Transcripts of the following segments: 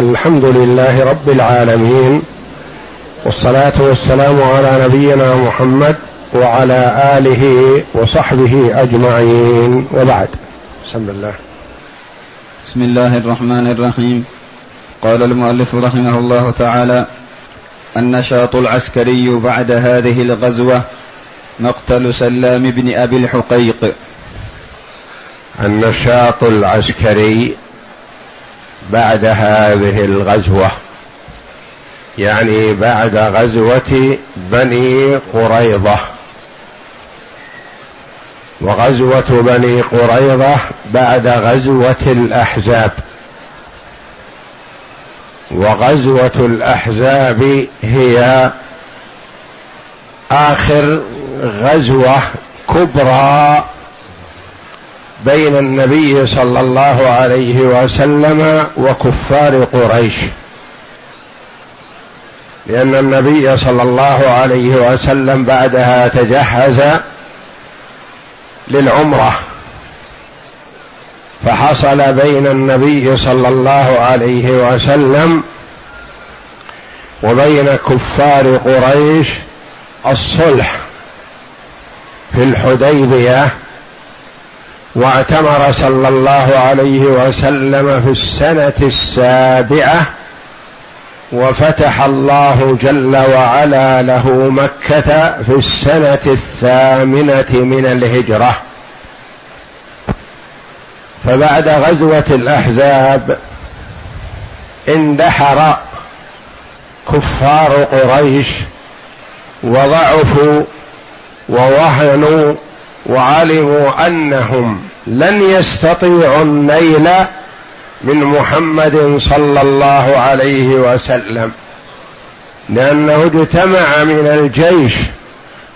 الحمد لله رب العالمين والصلاة والسلام على نبينا محمد وعلى آله وصحبه أجمعين. وبعد. بسم الله. بسم الله الرحمن الرحيم. قال المؤلف رحمه الله تعالى النشاط العسكري بعد هذه الغزوة مقتل سلام بن أبي الحقيق. النشاط العسكري بعد هذه الغزوة. يعني بعد غزوة بني قريظة. وغزوة بني قريظة بعد غزوة الأحزاب. وغزوة الأحزاب هي آخر غزوة كبرى بين النبي صلى الله عليه وسلم وكفار قريش. لأن النبي صلى الله عليه وسلم بعدها تجهز للعمرة. فحصل بين النبي صلى الله عليه وسلم وبين كفار قريش الصلح في الحديبية. واعتمر صلى الله عليه وسلم في السنة السابعة وفتح الله جل وعلا له مكة في السنة الثامنة من الهجرة. فبعد غزوة الأحزاب اندحر كفار قريش وضعفوا ووهنوا وعلموا أنهم لن يستطيعوا النيل من محمد صلى الله عليه وسلم لأنه اجتمع من الجيش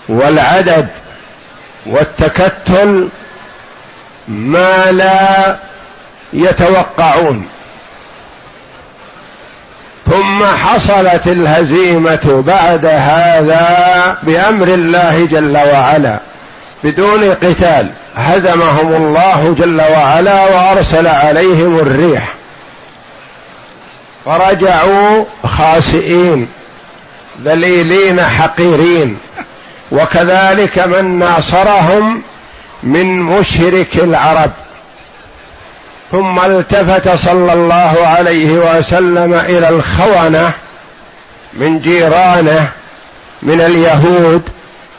والعدد والتكتل ما لا يتوقعون. ثم حصلت الهزيمة بعد هذا بأمر الله جل وعلا. بدون قتال. هزمهم الله جل وعلا وأرسل عليهم الريح. فرجعوا خاسئين ذليلين حقيرين. وكذلك من ناصرهم من مشرك العرب. ثم التفت صلى الله عليه وسلم إلى الخونة من جيرانه من اليهود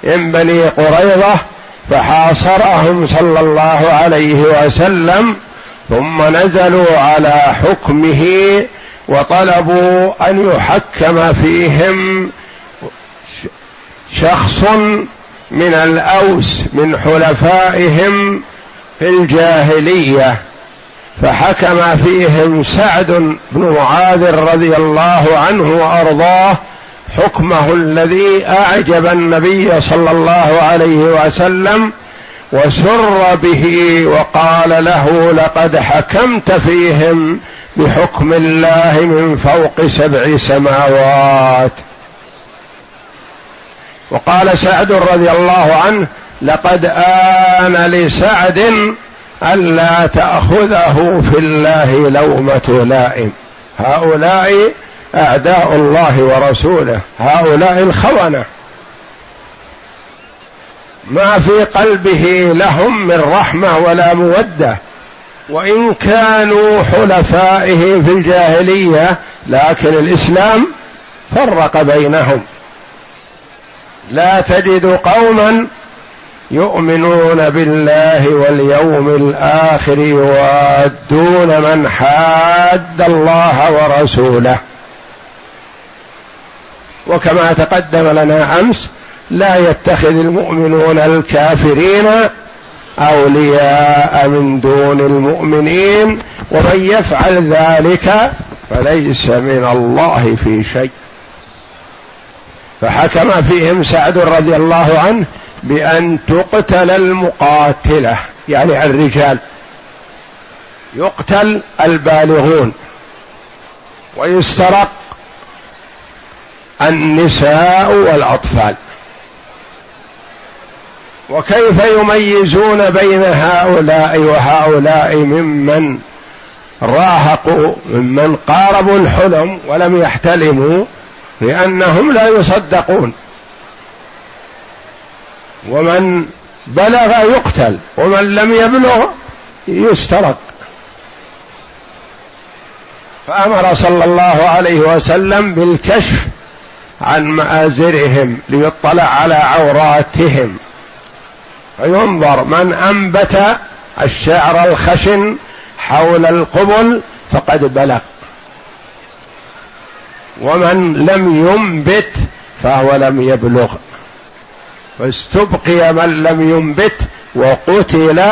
من بني قريظة فحاصرهم صلى الله عليه وسلم ثم نزلوا على حكمه وطلبوا أن يحكم فيهم شخص من الأوس من حلفائهم في الجاهلية فحكم فيهم سعد بن معاذ رضي الله عنه وأرضاه حكمه الذي أعجب النبي صلى الله عليه وسلم وسر به وقال له لقد حكمت فيهم بحكم الله من فوق سبع سماوات. وقال سعد رضي الله عنه لقد آن لسعد ألا تأخذه في الله لومة لائم. هؤلاء أعداء الله ورسوله هؤلاء الخونة. ما في قلبه لهم من رحمة ولا مودة. وإن كانوا حلفائه في الجاهلية لكن الإسلام فرق بينهم. لا تجد قوما يؤمنون بالله واليوم الآخر يوادون من حاد الله ورسوله. وكما تقدم لنا أمس لا يتخذ المؤمنون الكافرين أولياء من دون المؤمنين ومن يفعل ذلك فليس من الله في شيء. فحكم فيهم سعد رضي الله عنه بأن تقتل المقاتلة يعني الرجال. يقتل البالغون ويسترق النساء والأطفال. وكيف يميزون بين هؤلاء وهؤلاء ممن راهقوا ممن قاربوا الحلم ولم يحتلموا لأنهم لا يصدقون. ومن بلغ يقتل ومن لم يبلغ يسترق. فأمر صلى الله عليه وسلم بالكشف عن مآزرهم ليطلع على عوراتهم. فينظر من أنبت الشعر الخشن حول القبل فقد بلغ. ومن لم ينبت فهو لم يبلغ. فاستبقي من لم ينبت وقتل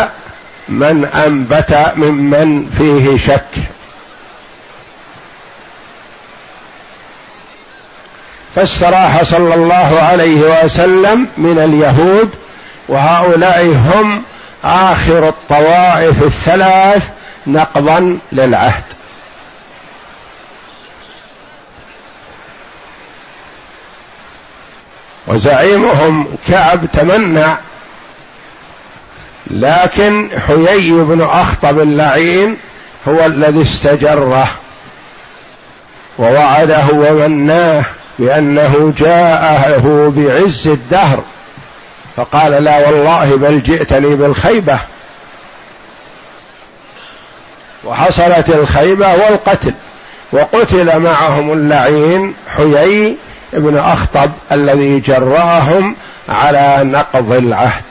من أنبت ممن فيه شك. فاستراح صلى الله عليه وسلم من اليهود وهؤلاء هم آخر الطوائف الثلاث نقضا للعهد. وزعيمهم كعب تمنع لكن حيي بن أخطب اللعين هو الذي استجره ووعده ومناه. بأنه جاءه بعز الدهر فقال لا والله بل جئتني بالخيبة. وحصلت الخيبة والقتل وقتل معهم اللعين حيي بن أخطب الذي جرأهم على نقض العهد.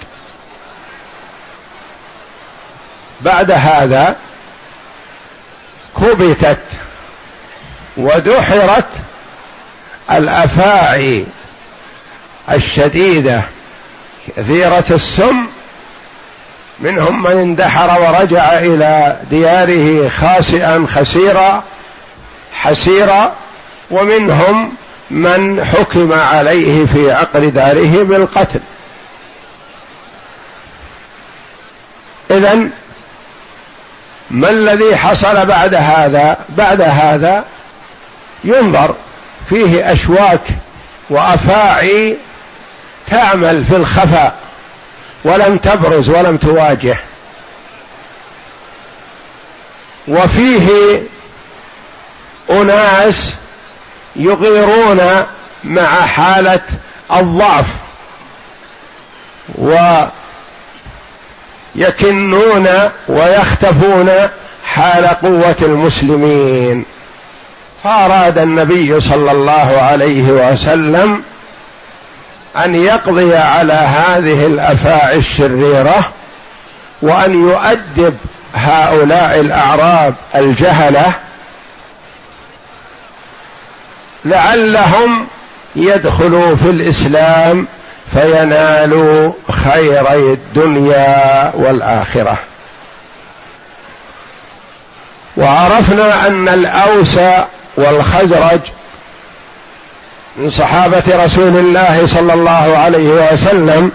بعد هذا كبتت ودحرت الأفاعي الشديدة كثيرة السم منهم من اندحر ورجع إلى دياره خاسئا خسيرا حسيرا ومنهم من حكم عليه في عقر داره بالقتل. اذا ما الذي حصل بعد هذا؟ بعد هذا ينظر فيه أشواك وأفاعي تعمل في الخفاء ولم تبرز ولم تواجه. وفيه أناس يغيرون مع حالة الضعف ويكنون ويختفون حال قوة المسلمين. فأراد النبي صلى الله عليه وسلم أن يقضي على هذه الأفاعي الشريرة وأن يؤدب هؤلاء الأعراب الجهلة لعلهم يدخلوا في الإسلام فينالوا خيري الدنيا والآخرة. وعرفنا أن الأوس والخزرج من صحابة رسول الله صلى الله عليه وسلم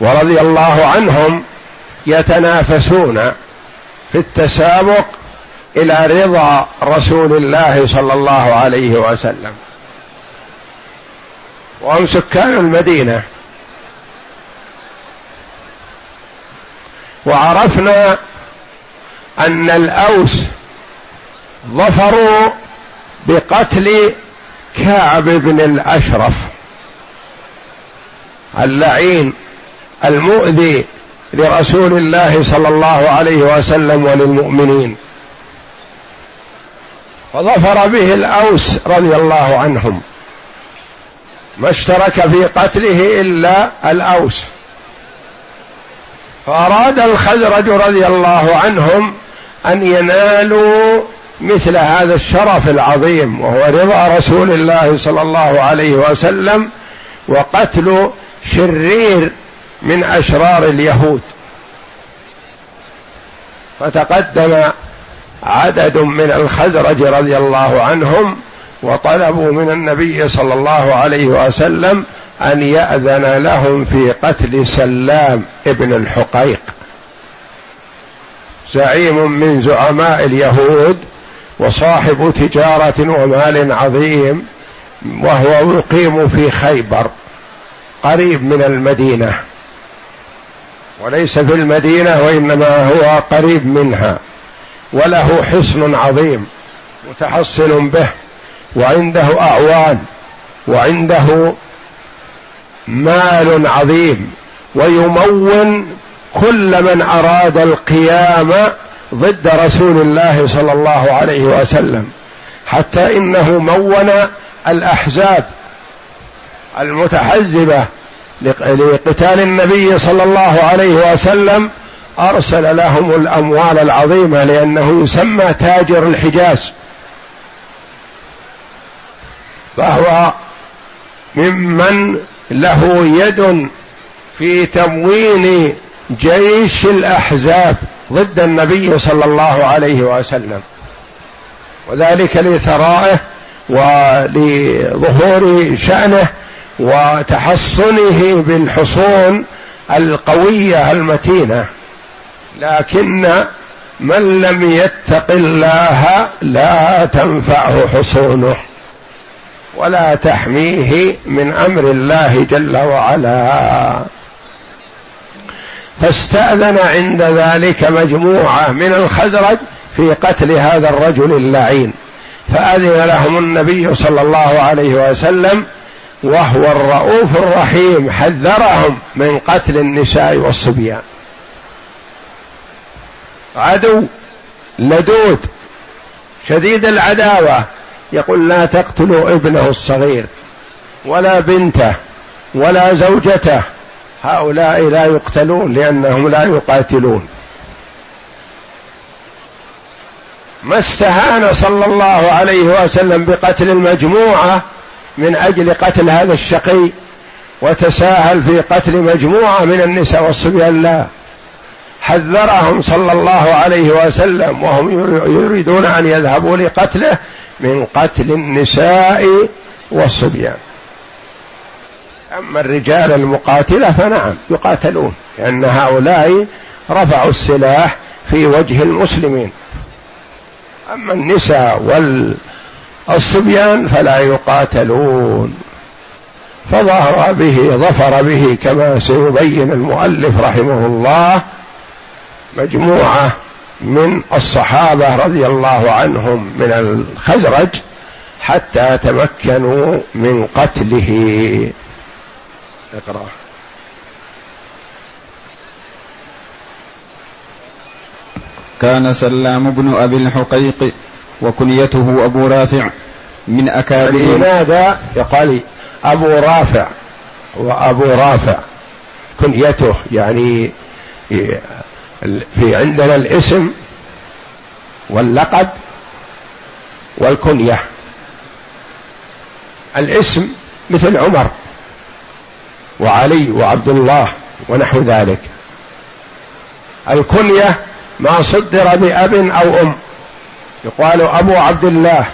ورضي الله عنهم يتنافسون في التسابق إلى رضا رسول الله صلى الله عليه وسلم. وهم سكان المدينة. وعرفنا أن الأوس ظفروا بقتل كعب بن الأشرف اللعين المؤذي لرسول الله صلى الله عليه وسلم وللمؤمنين. فظفر به الأوس رضي الله عنهم. ما اشترك في قتله إلا الأوس. فأراد الخزرج رضي الله عنهم أن ينالوا مثل هذا الشرف العظيم وهو رضا رسول الله صلى الله عليه وسلم وقتل شرير من أشرار اليهود. فتقدم عدد من الخزرج رضي الله عنهم وطلبوا من النبي صلى الله عليه وسلم أن يأذن لهم في قتل سلام ابن الحقيق. زعيم من زعماء اليهود وصاحب تجارة ومال عظيم وهو يقيم في خيبر قريب من المدينة. وليس في المدينة وإنما هو قريب منها. وله حصن عظيم متحصن به وعنده أعوان وعنده مال عظيم ويمون كل من أراد القيام ضد رسول الله صلى الله عليه وسلم حتى إنه مون الأحزاب المتحزبة لقتال النبي صلى الله عليه وسلم أرسل لهم الأموال العظيمة لأنه يسمى تاجر الحجاز. فهو ممن له يد في تموين جيش الأحزاب. ضد النبي صلى الله عليه وسلم. وذلك لثرائه ولظهور شأنه وتحصنه بالحصون القوية المتينة. لكن من لم يتق الله لا تنفعه حصونه. ولا تحميه من أمر الله جل وعلا. فاستأذن عند ذلك مجموعة من الخزرج في قتل هذا الرجل اللعين. فأذن لهم النبي صلى الله عليه وسلم وهو الرؤوف الرحيم حذرهم من قتل النساء والصبيان. عدو لدود شديد العداوة يقول لا تقتلوا ابنه الصغير ولا بنته ولا زوجته هؤلاء لا يقتلون لأنهم لا يقاتلون. ما استهان صلى الله عليه وسلم بقتل المجموعة من أجل قتل هذا الشقي وتساهل في قتل مجموعة من النساء والصبيان لا. حذرهم صلى الله عليه وسلم وهم يريدون أن يذهبوا لقتله من قتل النساء والصبيان. أما الرجال المقاتلة فنعم يقاتلون لأن هؤلاء رفعوا السلاح في وجه المسلمين. أما النساء والصبيان فلا يقاتلون. فظهر به ظفر به كما سيبين المؤلف رحمه الله مجموعة من الصحابة رضي الله عنهم من الخزرج حتى تمكنوا من قتله. اقرأ. كان سلام بن أبي الحقيق وكنيته أبو رافع من أكابر. ينادى يقال أبو رافع وأبو رافع؟ كنيته يعني في عندنا الاسم واللقب والكنية. الاسم مثل عمر. وعلي وعبد الله ونحو ذلك. الكنية ما صدر بأب أو أم. يقال أبو عبد الله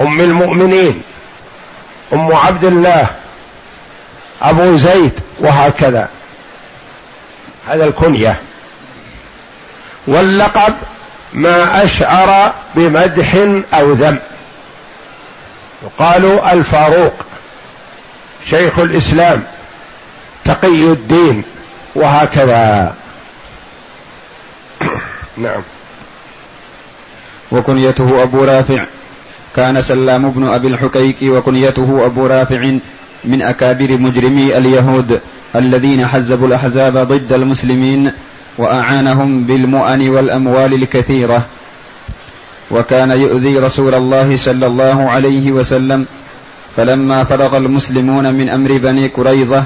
أم المؤمنين أم عبد الله أبو زيد وهكذا. هذا الكنية. واللقب ما أشعر بمدح أو ذم. يقال الفاروق. شيخ الإسلام تقي الدين وهكذا. نعم. وكنيته أبو رافع. كان سلام بن أبي الحكيك وكنيته أبو رافع من أكابر مجرمي اليهود الذين حزبوا الأحزاب ضد المسلمين وأعانهم بالمؤن والأموال الكثيرة. وكان يؤذي رسول الله صلى الله عليه وسلم فلما فرغ المسلمون من أمر بني كريظة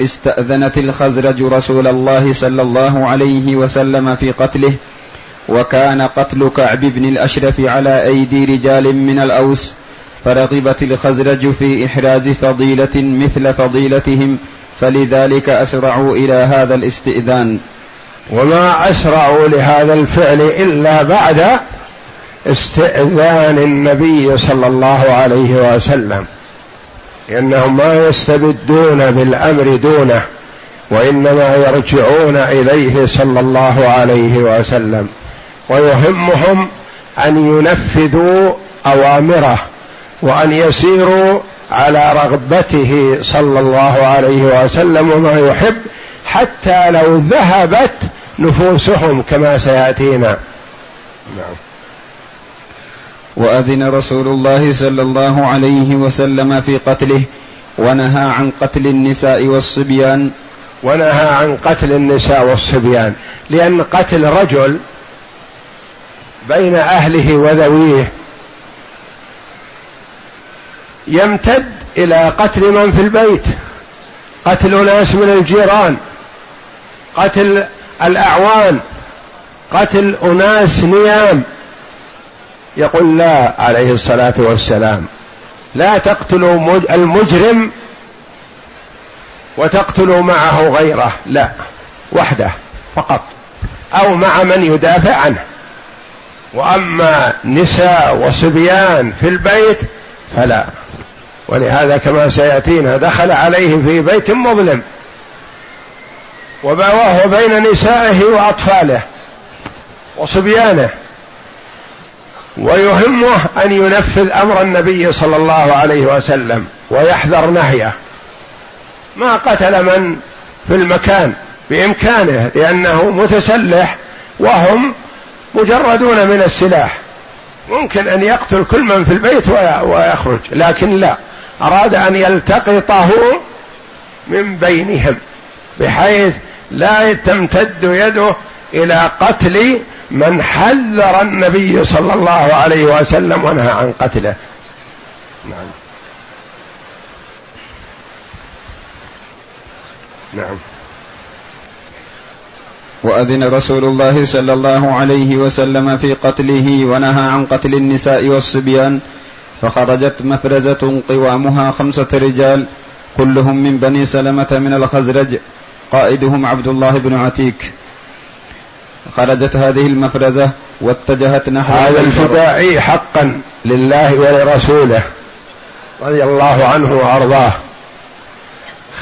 استأذنت الخزرج رسول الله صلى الله عليه وسلم في قتله وكان قتل كعب بن الأشرف على أيدي رجال من الأوس فرغبت الخزرج في إحراز فضيلة مثل فضيلتهم فلذلك أسرعوا إلى هذا الاستئذان. وما أسرعوا لهذا الفعل إلا بعد استئذان النبي صلى الله عليه وسلم. لأنهم ما يستبدون بالأمر دونه وإنما يرجعون إليه صلى الله عليه وسلم. ويهمهم أن ينفذوا أوامره وأن يسيروا على رغبته صلى الله عليه وسلم وما يحب حتى لو ذهبت نفوسهم كما سيأتينا. نعم. وأذن رسول الله صلى الله عليه وسلم في قتله ونهى عن قتل النساء والصبيان. ونهى عن قتل النساء والصبيان. لأن قتل رجل بين أهله وذويه يمتد إلى قتل من في البيت. قتل ناس من الجيران. قتل الأعوان. قتل أناس نيام. يقول لا عليه الصلاة والسلام. لا تقتلوا المجرم وتقتلوا معه غيره لا وحده فقط. أو مع من يدافع عنه. وأما نساء وصبيان في البيت فلا. ولهذا كما سيأتينا دخل عليه في بيت مظلم. وبواه بين نسائه وأطفاله وصبيانه. ويهمه أن ينفذ أمر النبي صلى الله عليه وسلم ويحذر نهيه. ما قتل من في المكان بإمكانه لأنه متسلح وهم مجردون من السلاح. ممكن أن يقتل كل من في البيت ويخرج لكن لا. أراد أن يلتقطه من بينهم بحيث لا تمتد يده إلى قتل من حذر النبي صلى الله عليه وسلم ونهى عن قتله. نعم. نعم. وأذن رسول الله صلى الله عليه وسلم في قتله ونهى عن قتل النساء والصبيان فخرجت مفرزة قوامها خمسة رجال كلهم من بني سلمة من الخزرج قائدهم عبد الله بن عتيك. خرجت هذه المفرزة واتجهت نحو هذا الفدائي حقا لله ولرسوله رضي الله عنه وأرضاه.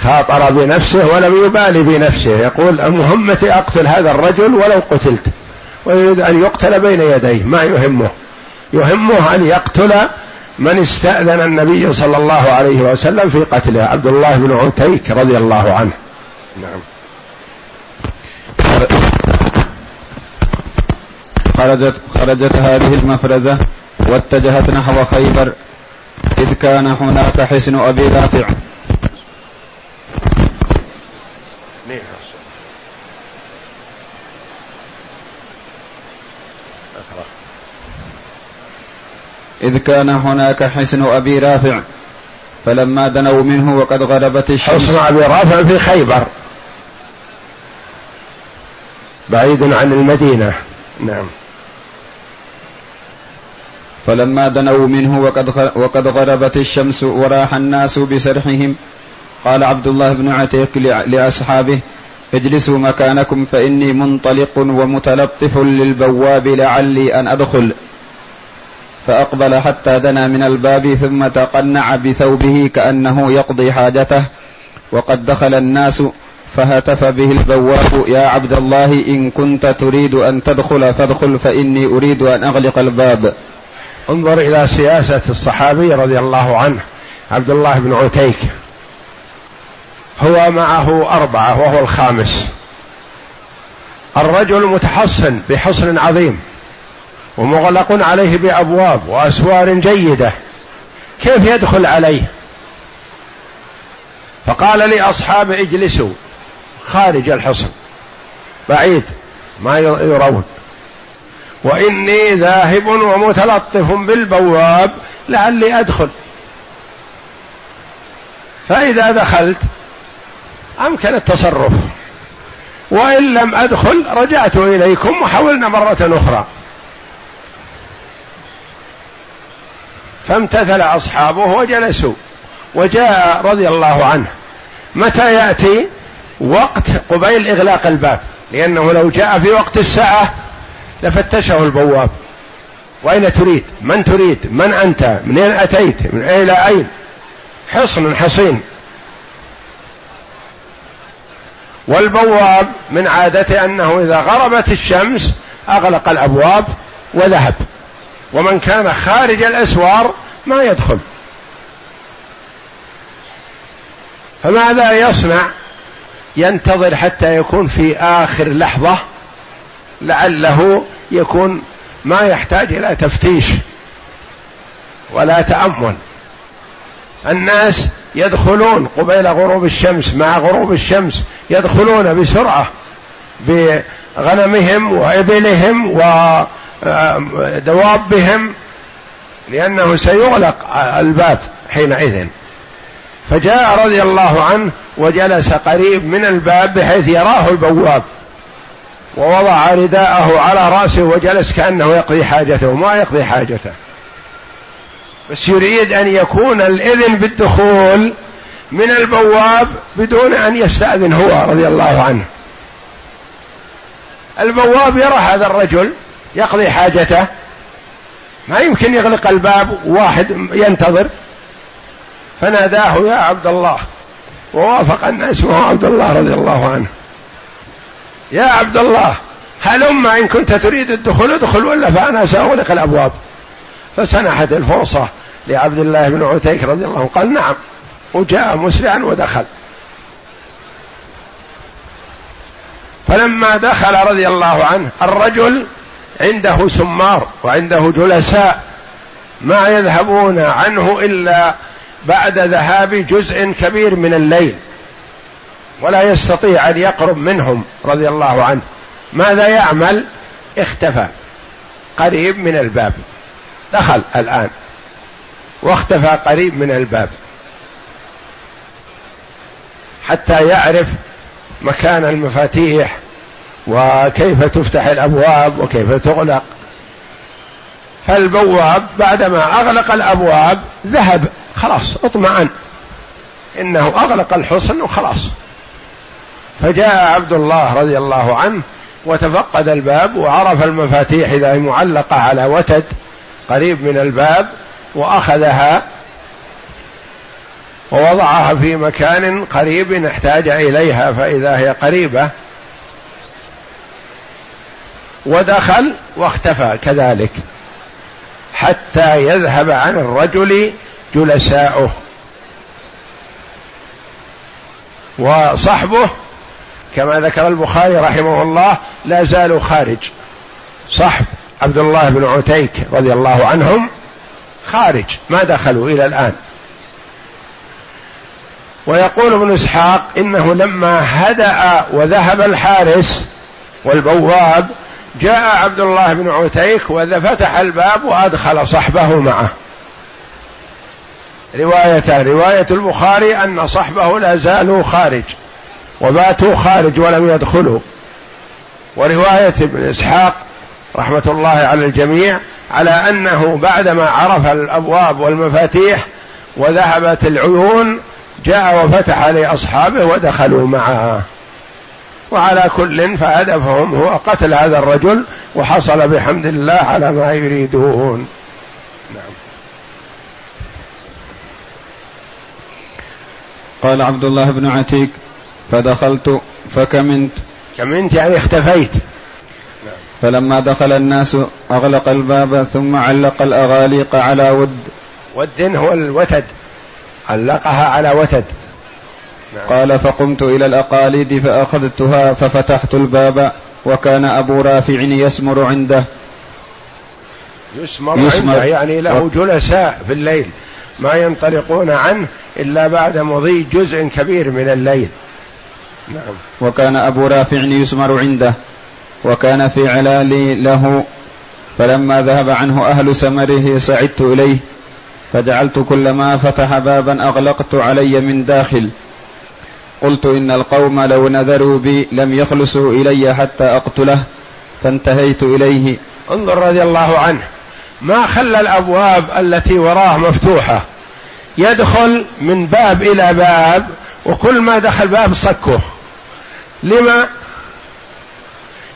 خاطر بنفسه ولم يبالي بنفسه. يقول مهمتي أقتل هذا الرجل ولو قتلت. ويريد أن يقتل بين يديه. ما يهمه. يهمه أن يقتل من استأذن النبي صلى الله عليه وسلم في قتله. عبد الله بن عتيك رضي الله عنه. نعم. خرجت خرجت هذه المفرزة واتجهت نحو خيبر إذ كان هناك حسن أبي رافع إذ كان هناك حسن أبي رافع فلما دنوا منه وقد غربت الشمس. حسن أبي رافع في خيبر بعيد عن المدينة. نعم. فلما دنوا منه وقد وقد غربت الشمس وراح الناس بسرحهم قال عبد الله بن عتيق لأصحابه اجلسوا مكانكم فإني منطلق ومتلطف للبواب لعلي أن أدخل. فأقبل حتى دنا من الباب ثم تقنع بثوبه كأنه يقضي حاجته وقد دخل الناس فهتف به البواب يا عبد الله إن كنت تريد أن تدخل فادخل فإني أريد أن أغلق الباب. انظر إلى سياسة الصحابي رضي الله عنه عبد الله بن عتيك. هو معه أربعة وهو الخامس. الرجل متحصن بحصن عظيم ومغلق عليه بأبواب وأسوار جيدة. كيف يدخل عليه؟ فقال لاصحابه اجلسوا خارج الحصن بعيد ما يرون. وإني ذاهب ومتلطف بالبواب لعلي أدخل. فإذا دخلت أمكن التصرف. وإن لم أدخل رجعت إليكم وحولنا مرة أخرى. فامتثل أصحابه وجلسوا. وجاء رضي الله عنه. متى يأتي؟ وقت قبيل إغلاق الباب. لأنه لو جاء في وقت الساعة لفتشه البواب. وأين تريد؟ من تريد؟ من أنت؟ من أين أتيت؟ من إلى أين؟ حصن حصين. والبواب من عادته أنه إذا غربت الشمس أغلق الأبواب وذهب. ومن كان خارج الأسوار ما يدخل. فماذا يصنع؟ ينتظر حتى يكون في آخر لحظة لعله يكون ما يحتاج إلى تفتيش ولا تأمل. الناس يدخلون قبيل غروب الشمس مع غروب الشمس يدخلون بسرعة بغنمهم وإبلهم ودوابهم لأنه سيغلق الباب حينئذ. فجاء رضي الله عنه وجلس قريب من الباب بحيث يراه البواب. ووضع رداءه على رأسه وجلس كأنه يقضي حاجته ما يقضي حاجته. بس يريد أن يكون الإذن بالدخول من البواب بدون أن يستأذن هو رضي الله عنه. البواب يرى هذا الرجل يقضي حاجته. ما يمكن يغلق الباب واحد ينتظر. فناداه يا عبد الله. ووافق أن اسمه عبد الله رضي الله عنه. يا عبد الله هلم إن كنت تريد الدخول ادخل ولا فأنا سأغلق الأبواب؟ فسنحت الفرصة لعبد الله بن عتيك رضي الله عنه. قال نعم وجاء مسرعا ودخل. فلما دخل رضي الله عنه الرجل عنده سمار وعنده جلساء ما يذهبون عنه إلا بعد ذهاب جزء كبير من الليل. ولا يستطيع أن يقرب منهم رضي الله عنه. ماذا يعمل؟ اختفى. قريب من الباب. دخل الآن. واختفى قريب من الباب. حتى يعرف مكان المفاتيح وكيف تفتح الأبواب وكيف تغلق. فالبواب بعدما أغلق الأبواب ذهب. خلاص اطمأن. إنه أغلق الحصن وخلاص. فجاء عبد الله رضي الله عنه وتفقد الباب وعرف المفاتيح إذا هي معلقة على وتد قريب من الباب وأخذها ووضعها في مكان قريب احتاج إليها فإذا هي قريبة ودخل واختفى كذلك حتى يذهب عن الرجل جلساؤه وصحبه كما ذكر البخاري رحمه الله لا زالوا خارج. صحب عبد الله بن عتيك رضي الله عنهم خارج ما دخلوا إلى الآن. ويقول ابن إسحاق إنه لما هدأ وذهب الحارس والبواب جاء عبد الله بن عتيك وفتح الباب وأدخل صحبه معه. روايتان رواية البخاري أن صحبه لا زالوا خارج. وباتوا خارج ولم يدخلوا. ورواية ابن إسحاق رحمة الله على الجميع على أنه بعدما عرف الأبواب والمفاتيح وذهبت العيون جاء وفتح لأصحابه ودخلوا معه. وعلى كل فهدفهم هو قتل هذا الرجل وحصل بحمد الله على ما يريدون. نعم. قال عبد الله بن عتيك فدخلت فكمنت. كمنت يعني اختفيت. فلما دخل الناس أغلق الباب ثم علق الأغاليق على ود. ود هو الوتد. علقها على وتد. نعم. قال فقمت إلى الأقاليد فأخذتها ففتحت الباب وكان أبو رافع يسمر عنده. يسمر, يسمر. عنده يعني له جلساء في الليل ما ينطلقون عنه إلا بعد مضي جزء كبير من الليل. نعم. وكان أبو رافع يسمر عنده وكان في علالي له فلما ذهب عنه أهل سمره سعدت إليه فجعلت كلما فتح بابا أغلقت علي من داخل. قلت إن القوم لو نذروا بي لم يخلصوا إلي حتى أقتله فانتهيت إليه. انظر رضي الله عنه ما خلى الأبواب التي وراه مفتوحة. يدخل من باب إلى باب وكل ما دخل باب صكه. لما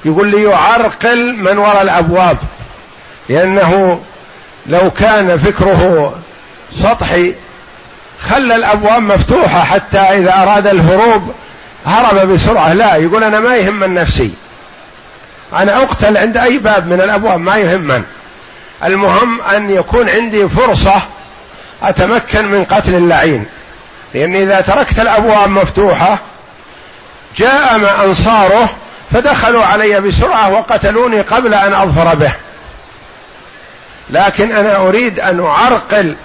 يقول لي يعرقل من وراء الأبواب لأنه لو كان فكره سطحي خلى الأبواب مفتوحة حتى إذا أراد الهروب هرب بسرعة. لا يقول أنا ما يهم نفسي. أنا أقتل عند أي باب من الأبواب ما يهمن المهم أن يكون عندي فرصة أتمكن من قتل اللعين لاني إذا تركت الأبواب مفتوحة جاء مع أنصاره فدخلوا علي بسرعة وقتلوني قبل أن اظفر به. لكن أنا أريد أن أعرقل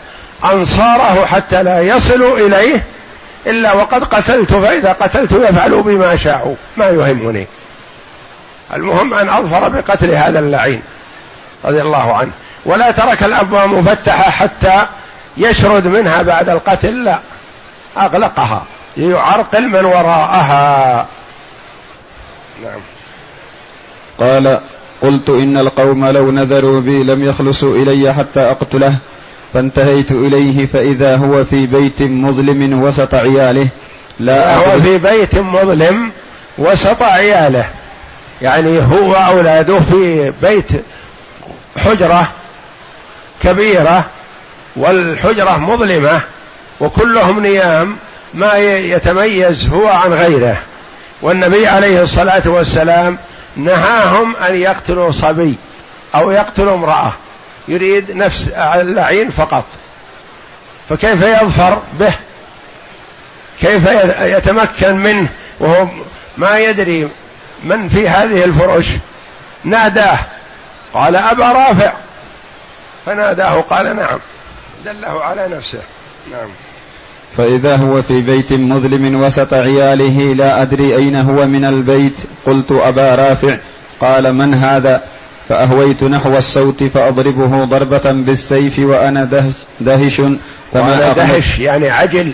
أنصاره حتى لا يصلوا إليه إلا وقد قتلت فإذا قتلت يفعلوا بما شاءوا ما يهمني. المهم أن اظفر بقتل هذا اللعين رضي الله عنه. ولا ترك الابواب مفتحة حتى يشرد منها بعد القتل لا أغلقها. ليعرقل من وراءها. نعم. قال قلت إن القوم لو نذروا بي لم يخلصوا إلي حتى أقتله فانتهيت إليه فإذا هو في بيت مظلم وسط عياله لا هو في بيت مظلم وسط عياله. يعني هو وأولاده في بيت حجرة كبيرة والحجرة مظلمة وكلهم نيام ما يتميز هو عن غيره. والنبي عليه الصلاة والسلام نهاهم أن يقتلوا صبي أو يقتلوا امرأة. يريد نفس اللعين فقط. فكيف يظفر به؟ كيف يتمكن منه وهو ما يدري من في هذه الفرش؟ ناداه. قال أبا رافع. فناداه قال نعم. دله على نفسه. نعم. فإذا هو في بيت مظلم وسط عياله لا أدري أين هو من البيت. قلت أبا رافع. قال من هذا؟ فأهويت نحو الصوت فأضربه ضربة بالسيف وأنا دهش, دهش. فما دهش يعني عجل.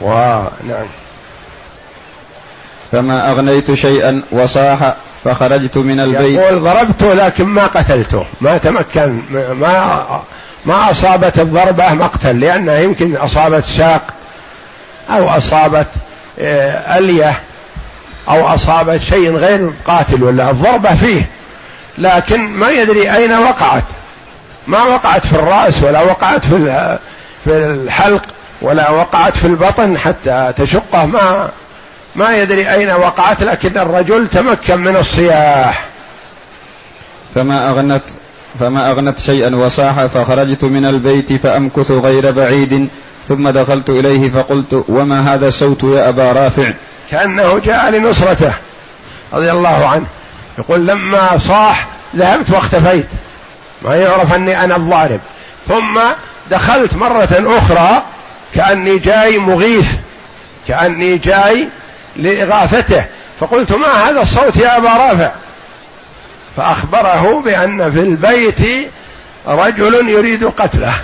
ونعم فما أغنيت شيئا وصاح فخرجت من البيت. يقول ضربته لكن ما قتلته. ما تمكن ما ما أصابت الضربة مقتل لأنها يمكن أصابت ساق أو أصابت آه، ألية أو أصابت شيء غير قاتل ولا الضربة فيه. لكن ما يدري أين وقعت. ما وقعت في الرأس ولا وقعت في في الحلق ولا وقعت في البطن حتى تشقه. ما ما يدري أين وقعت لكن الرجل تمكن من الصياح. فما أغنت فما أغنت شيئا وصاح فخرجت من البيت فأمكث غير بعيد. ثم دخلت إليه فقلت وما هذا الصوت يا أبا رافع؟ كأنه جاء لنصرته رضي الله عنه. يقول لما صاح ذهبت واختفيت. ما يعرف أني أنا الضارب ثم دخلت مرة أخرى كأني جاي مغيث كأني جاي لإغاثته. فقلت ما هذا الصوت يا أبا رافع؟ فأخبره بأن في البيت رجل يريد قتله.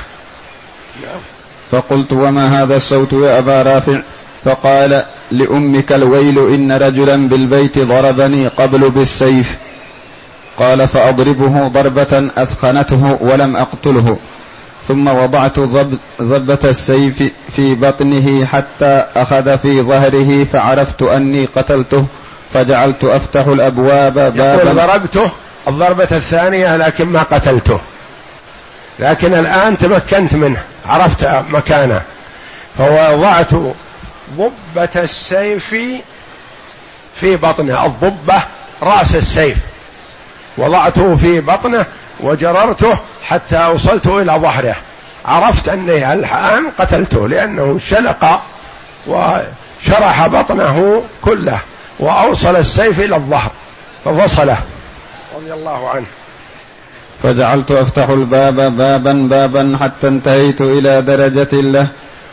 فقلت وما هذا الصوت يا أبا رافع؟ فقال لأمك الويل إن رجلا بالبيت ضربني قبل بالسيف. قال فأضربه ضربة أثخنته ولم أقتله. ثم وضعت ضبة السيف في بطنه حتى أخذ في ظهره فعرفت أني قتلته فجعلت أفتح الأبواب بابا. ضربته الضربة الثانية لكن ما قتلته. لكن الآن تمكنت منه. عرفت مكانه فوضعت ضبة السيف في بطنه الضبة رأس السيف. وضعته في بطنه وجررته حتى وصلت إلى ظهره. عرفت أني الآن قتلته لأنه شلق وشرح بطنه كله وأوصل السيف إلى الظهر ففصله رضي الله عنه. فجعلت أفتح الباب بابا بابا حتى انتهيت إلى درجة له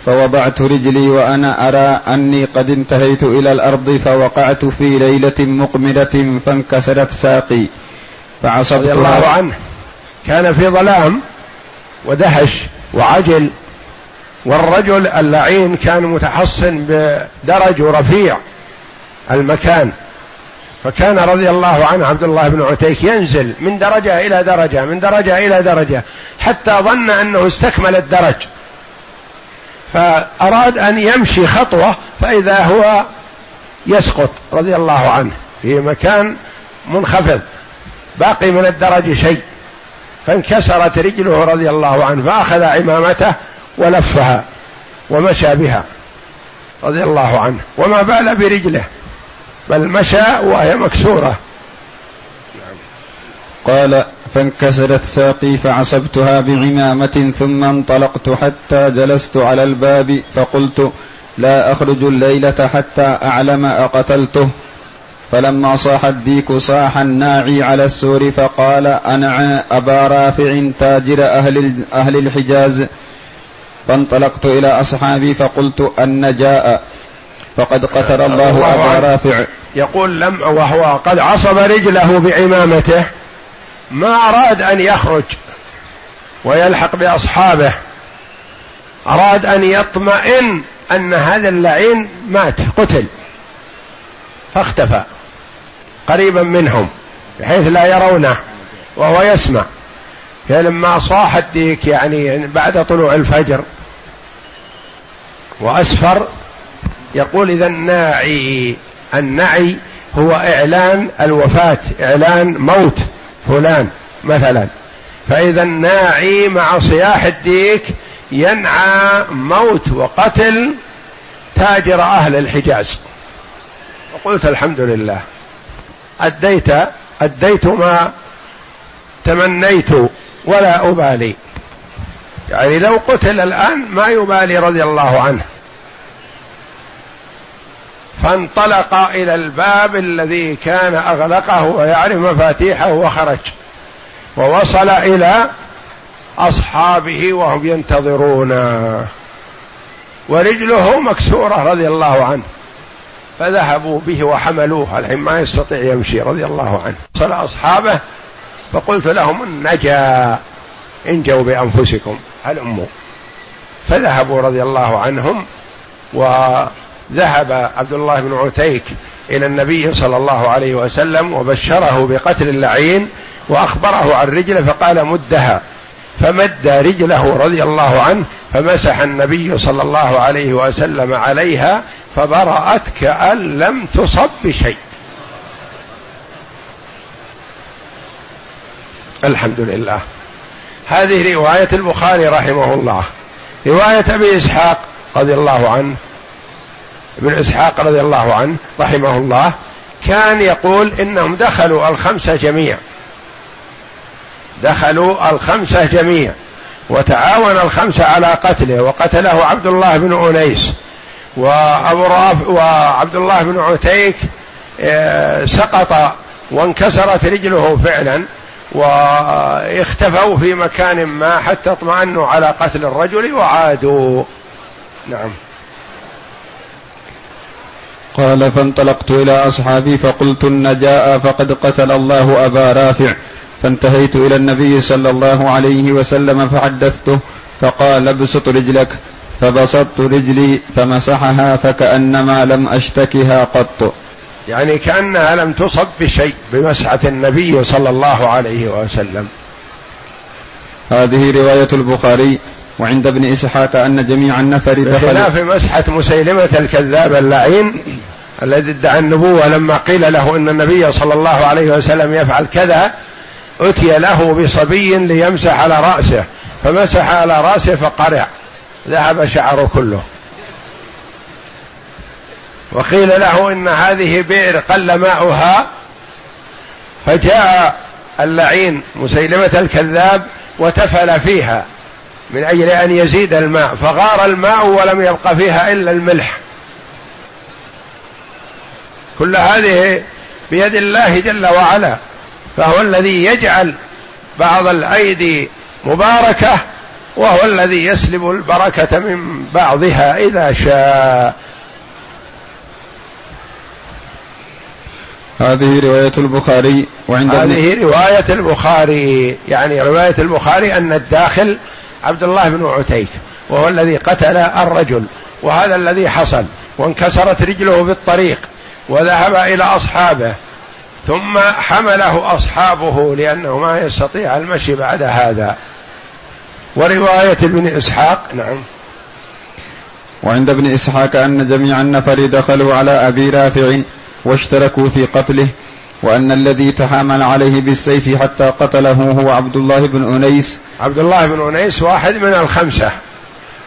فوضعت رجلي وأنا أرى أني قد انتهيت إلى الأرض فوقعت في ليلة مقمره فانكسرت ساقي. فعصبت رضي الله عنه. كان في ظلام ودهش وعجل والرجل اللعين كان متحصن بدرج ورفيع المكان. فكان رضي الله عنه عبد الله بن عتيك ينزل من درجة إلى درجة من درجة إلى درجة حتى ظن أنه استكمل الدرج. فأراد أن يمشي خطوة فإذا هو يسقط رضي الله عنه في مكان منخفض باقي من الدرج شيء. فانكسرت رجله رضي الله عنه فأخذ عمامته ولفها ومشى بها رضي الله عنه. وما بال برجله. بل مشى وهي مكسورة. قال فانكسرت ساقي فعصبتها بعمامة ثم انطلقت حتى جلست على الباب فقلت لا أخرج الليلة حتى أعلم أقتلته. فلما صاح الديك صاح الناعي على السور فقال أنا أبا رافع تاجر أهل, أهل الحجاز. فانطلقت إلى أصحابي فقلت أن جاء فقد قتل الله أبا رافع. يقول لم وهو قد عصب رجله بعمامته ما أراد أن يخرج ويلحق بأصحابه. أراد أن يطمئن أن هذا اللعين مات قتل. فاختفى قريبا منهم بحيث لا يرونه وهو يسمع. فلما صاح الديك يعني بعد طلوع الفجر وأسفر يقول إذا الناعي النعي هو إعلان الوفاة إعلان موت فلان مثلا. فإذا الناعي مع صياح الديك ينعى موت وقتل تاجر أهل الحجاز. وقلت الحمد لله. أديت أديت ما تمنيت ولا أبالي. يعني لو قتل الآن ما يبالي رضي الله عنه. فانطلق إلى الباب الذي كان أغلقه ويعرف مفاتيحه وخرج. ووصل إلى أصحابه وهم ينتظرون. ورجله مكسورة رضي الله عنه. فذهبوا به وحملوه. الحين ما يستطيع يمشي رضي الله عنه. وصل أصحابه فقلت لهم نجا انجوا بأنفسكم. هلموا فذهبوا رضي الله عنهم و ذهب عبد الله بن عتيك إلى النبي صلى الله عليه وسلم وبشره بقتل اللعين وأخبره عن رجله فقال مدها. فمد رجله رضي الله عنه فمسح النبي صلى الله عليه وسلم عليها فبرأت كأن لم تصب بشيء. الحمد لله. هذه رواية البخاري رحمه الله. رواية أبي إسحاق رضي الله عنه ابن إسحاق رضي الله عنه رحمه الله كان يقول إنهم دخلوا الخمسه جميع دخلوا الخمسه جميع وتعاون الخمسه على قتله وقتله عبد الله بن أنيس وأبو راف وعبد الله بن عتيك آه، سقط وانكسرت رجله فعلا واختفوا في مكان ما حتى اطمأنوا على قتل الرجل وعادوا. نعم. قال فانطلقت إلى أصحابي فقلت إن جاء فقد قتل الله أبا رافع. فانتهيت إلى النبي صلى الله عليه وسلم فحدثته فقال ابسط رجلك. فبسطت رجلي فمسحها فكأنما لم أشتكها قط. يعني كأنها لم تصب بشيء بمسحة النبي صلى الله عليه وسلم. هذه رواية البخاري. وعند ابن إسحاق أن جميع النفر بخلاف مسحة مسيلمة الكذاب اللعين الذي ادعى النبوة لما قيل له إن النبي صلى الله عليه وسلم يفعل كذا أتي له بصبي ليمسح على رأسه. فمسح على رأسه فقرع. ذهب شعره كله. وقيل له إن هذه بئر قل ماؤها. فجاء اللعين مسيلمة الكذاب وتفل فيها. من أجل أن يزيد الماء فغار الماء ولم يبق فيها إلا الملح. كل هذه بيد الله جل وعلا فهو الذي يجعل بعض الأيدي مباركة وهو الذي يسلب البركة من بعضها إذا شاء. هذه رواية البخاري وعند هذه رواية البخاري يعني رواية البخاري أن الداخل عبد الله بن عتيك وهو الذي قتل الرجل وهذا الذي حصل وانكسرت رجله في الطريق وذهب إلى أصحابه ثم حمله أصحابه لأنه ما يستطيع المشي بعد هذا. ورواية ابن إسحاق نعم. وعند ابن إسحاق أن جميع النفر دخلوا على أبي رافع واشتركوا في قتله وأن الذي تحامل عليه بالسيف حتى قتله هو عبد الله بن أنيس. عبد الله بن أنيس واحد من الخمسة.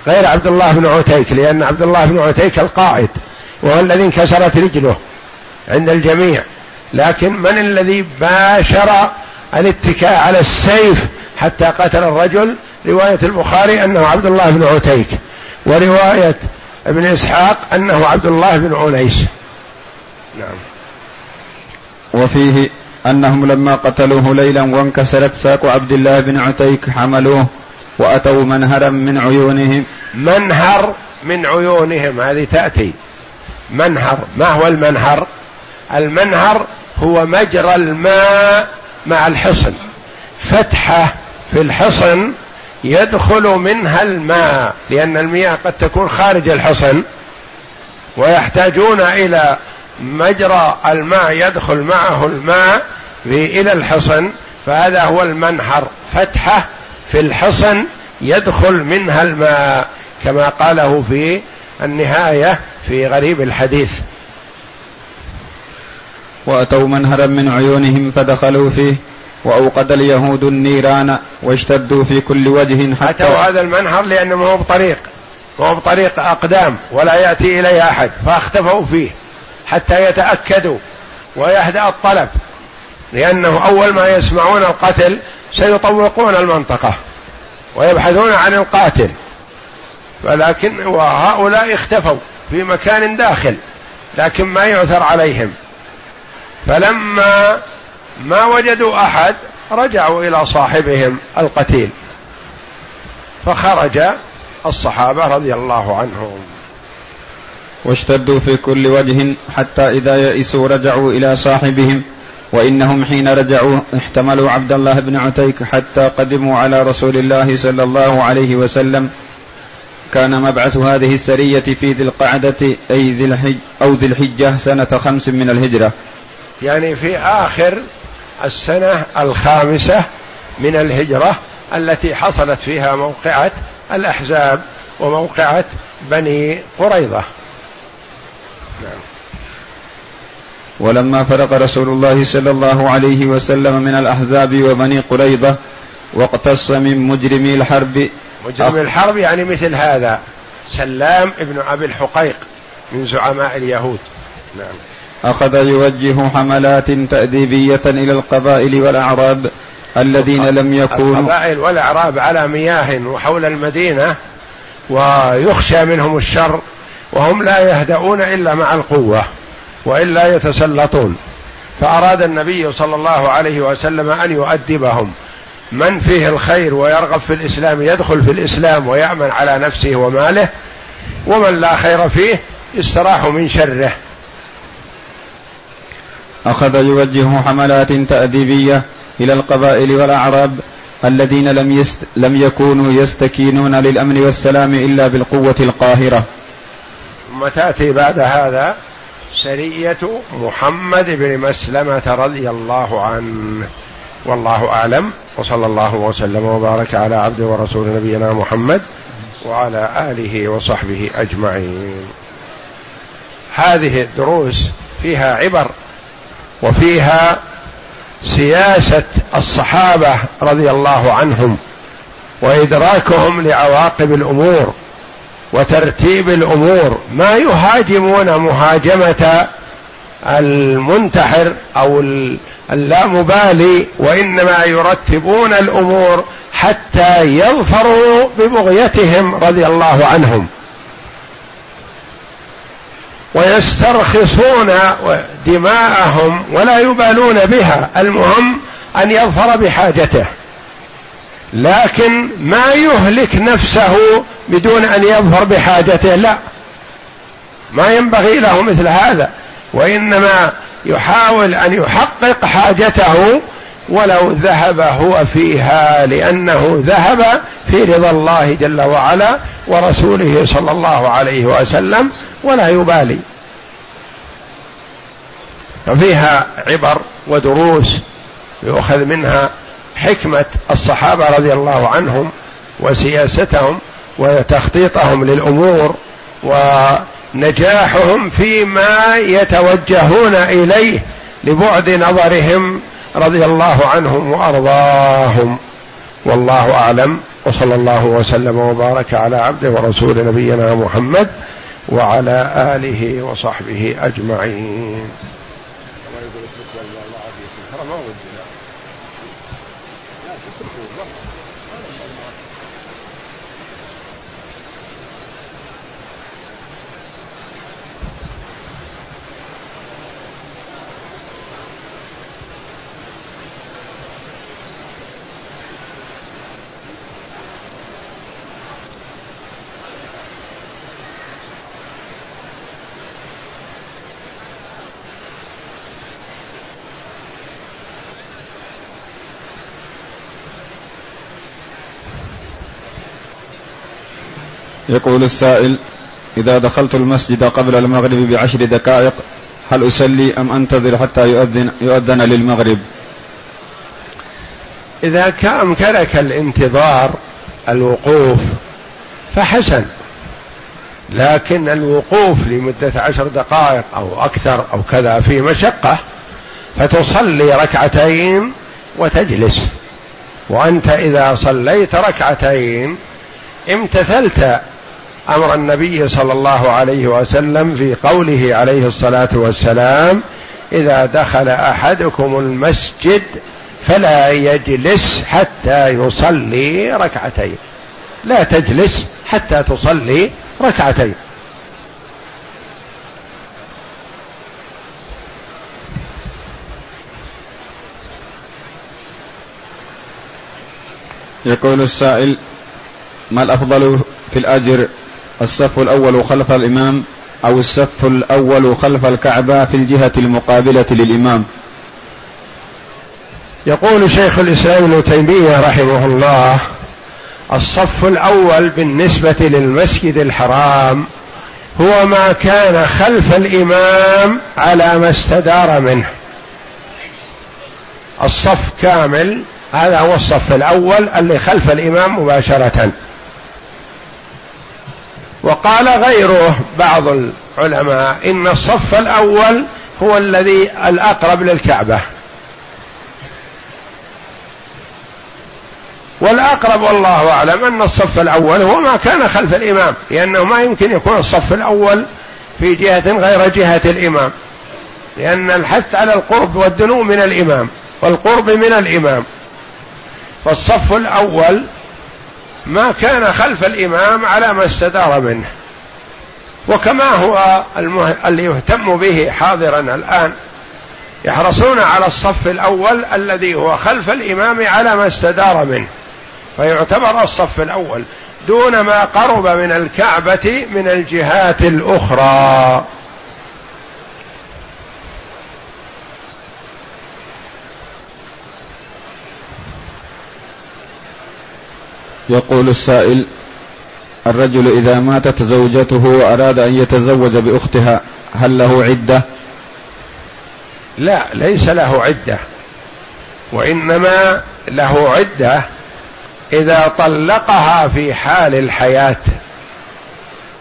غير عبد الله بن عتيك لأن عبد الله بن عتيك القائد وهو الذي انكسرت رجله عند الجميع. لكن من الذي باشر الاتكاء على السيف حتى قتل الرجل؟ رواية البخاري أنه عبد الله بن عتيك ورواية ابن إسحاق أنه عبد الله بن عنيس نعم. وفيه أنهم لما قتلوه ليلا وانكسرت ساق عبد الله بن عتيك حملوه وأتوا منهرا من عيونهم. منهر من عيونهم هذه تأتي. منهر ما هو المنهر؟ المنهر هو مجرى الماء مع الحصن. فتحة في الحصن يدخل منها الماء لأن المياه قد تكون خارج الحصن ويحتاجون إلى مجرى الماء يدخل معه الماء إلى الحصن فهذا هو المنحر. فتحة في الحصن يدخل منها الماء كما قاله في النهاية في غريب الحديث. وأتوا منهرا من عيونهم فدخلوا فيه وأوقد اليهود النيران واشتدوا في كل وجه حتى أتوا هذا المنهر لأنه ما هو بطريق ما هو بطريق أقدام ولا يأتي إليه أحد فاختفوا فيه. حتى يتأكدوا ويهدأ الطلب لأنه أول ما يسمعون القتل سيطوقون المنطقة ويبحثون عن القاتل. ولكن وهؤلاء اختفوا في مكان داخل لكن ما يعثر عليهم. فلما ما وجدوا أحد رجعوا إلى صاحبهم القتيل. فخرج الصحابة رضي الله عنهم. واشتدوا في كل وجه حتى إذا يئسوا رجعوا إلى صاحبهم. وإنهم حين رجعوا احتملوا عبد الله بن عتيك حتى قدموا على رسول الله صلى الله عليه وسلم. كان مبعث هذه السرية في ذي القعدة أي ذي الحج أو ذي الحجة سنة خمس من الهجرة. يعني في آخر السنة الخامسة من الهجرة التي حصلت فيها موقعة الأحزاب وموقعة بني قريظة. ولما فرق رسول الله صلى الله عليه وسلم من الأحزاب وبني قريظة واقتص من مجرمي الحرب. مجرم الحرب يعني مثل هذا. سلام ابن أبي الحقيق من زعماء اليهود. نعم. أخذ يوجه حملات تأديبية إلى القبائل والأعراب الذين لم يكونوا القبائل والأعراب على مياه وحول المدينة ويخشى منهم الشر. وهم لا يهدؤون إلا مع القوة وإلا يتسلطون. فأراد النبي صلى الله عليه وسلم أن يؤدبهم. من فيه الخير ويرغب في الإسلام يدخل في الإسلام ويأمن على نفسه وماله. ومن لا خير فيه يستراح من شره. أخذ يوجه حملات تأديبية إلى القبائل والأعراب الذين لم يست لم يكونوا يستكينون للأمن والسلام إلا بالقوة القاهرة. ثم تأتي بعد هذا سرية محمد بن مسلمة رضي الله عنه. والله أعلم. وصلى الله وسلم وبارك على عبد ورسول نبينا محمد وعلى آله وصحبه أجمعين. هذه الدروس فيها عبر وفيها سياسة الصحابة رضي الله عنهم وإدراكهم لعواقب الأمور. وترتيب الأمور. ما يهاجمون مهاجمة المنتحر أو اللامبالي وإنما يرتبون الأمور حتى يظفروا ببغيتهم رضي الله عنهم. ويسترخصون دماءهم ولا يبالون بها. المهم أن يظفر بحاجته. لكن ما يهلك نفسه بدون أن يظفر بحاجته لا. ما ينبغي له مثل هذا وإنما يحاول أن يحقق حاجته ولو ذهب هو فيها لأنه ذهب في رضا الله جل وعلا ورسوله صلى الله عليه وسلم ولا يبالي. ففيها عبر ودروس يؤخذ منها حكمة الصحابة رضي الله عنهم وسياستهم وتخطيطهم للأمور ونجاحهم فيما يتوجهون إليه لبعد نظرهم رضي الله عنهم وأرضاهم. والله أعلم. وصلى الله وسلم وبارك على عبده ورسول نبينا محمد وعلى آله وصحبه أجمعين. يقول السائل إذا دخلت المسجد قبل المغرب بعشر دقائق هل أصلي أم أنتظر حتى يؤذن, يؤذن للمغرب؟ إذا أمكنك الانتظار الوقوف فحسن. لكن الوقوف لمدة عشر دقائق أو أكثر أو كذا في مشقة فتصلي ركعتين وتجلس. وأنت إذا صليت ركعتين امتثلت أمر النبي صلى الله عليه وسلم في قوله عليه الصلاة والسلام إذا دخل أحدكم المسجد فلا يجلس حتى يصلي ركعتين. لا تجلس حتى تصلي ركعتين. يقول السائل ما الأفضل في الأجر؟ الصف الأول خلف الإمام أو الصف الأول خلف الكعبة في الجهة المقابلة للإمام. يقول شيخ الإسلام ابن تيمية رحمه الله الصف الأول بالنسبة للمسجد الحرام هو ما كان خلف الإمام على ما استدار منه. الصف كامل هذا هو الصف الأول اللي خلف الإمام مباشرة. وقال غيره بعض العلماء إن الصف الأول هو الذي الأقرب للكعبة. والأقرب والله أعلم أن الصف الأول هو ما كان خلف الإمام لأنه ما يمكن يكون الصف الأول في جهة غير جهة الإمام. لأن الحث على القرب والدنو من الإمام والقرب من الإمام. فالصف الأول ما كان خلف الإمام على ما استدار منه. وكما هو المه... اللي يهتم به حاضرا الآن يحرصون على الصف الأول الذي هو خلف الإمام على ما استدار منه. فيعتبر الصف الأول دون ما قرب من الكعبة من الجهات الأخرى. يقول السائل الرجل إذا ماتت زوجته وأراد أن يتزوج بأختها هل له عدة؟ لا ليس له عدة. وإنما له عدة إذا طلقها في حال الحياة.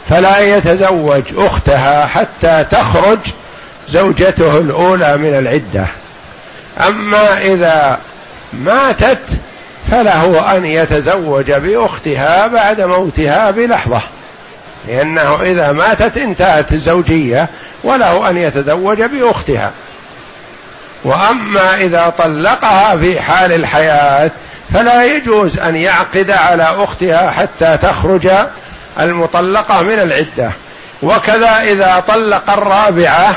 فلا يتزوج أختها حتى تخرج زوجته الأولى من العدة. أما إذا ماتت فله أن يتزوج بأختها بعد موتها بلحظة. لأنه إذا ماتت انتهت الزوجية وله أن يتزوج بأختها. وأما إذا طلقها في حال الحياة فلا يجوز أن يعقد على أختها حتى تخرج المطلقة من العدة. وكذا إذا طلق الرابعة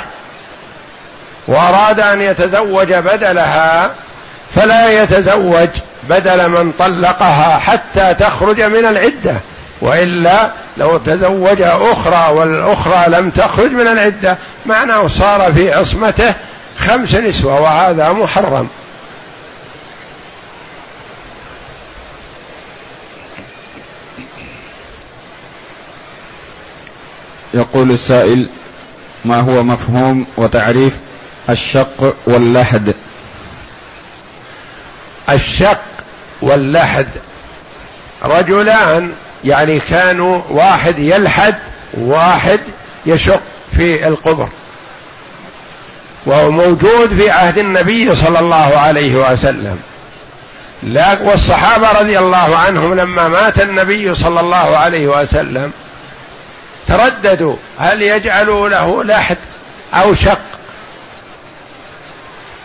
وأراد أن يتزوج بدلها فلا يتزوج بدل من طلقها حتى تخرج من العدة. وإلا لو تزوج أخرى والأخرى لم تخرج من العدة معناه صار في عصمته خمس نسوة وهذا محرم. يقول السائل ما هو مفهوم وتعريف الشق واللحد؟ الشق واللحد. رجلان يعني كانوا واحد يلحد واحد يشق في القبر. وهو موجود في عهد النبي صلى الله عليه وسلم. لا والصحابة رضي الله عنهم لما مات النبي صلى الله عليه وسلم ترددوا هل يجعلوا له لحد أو شق.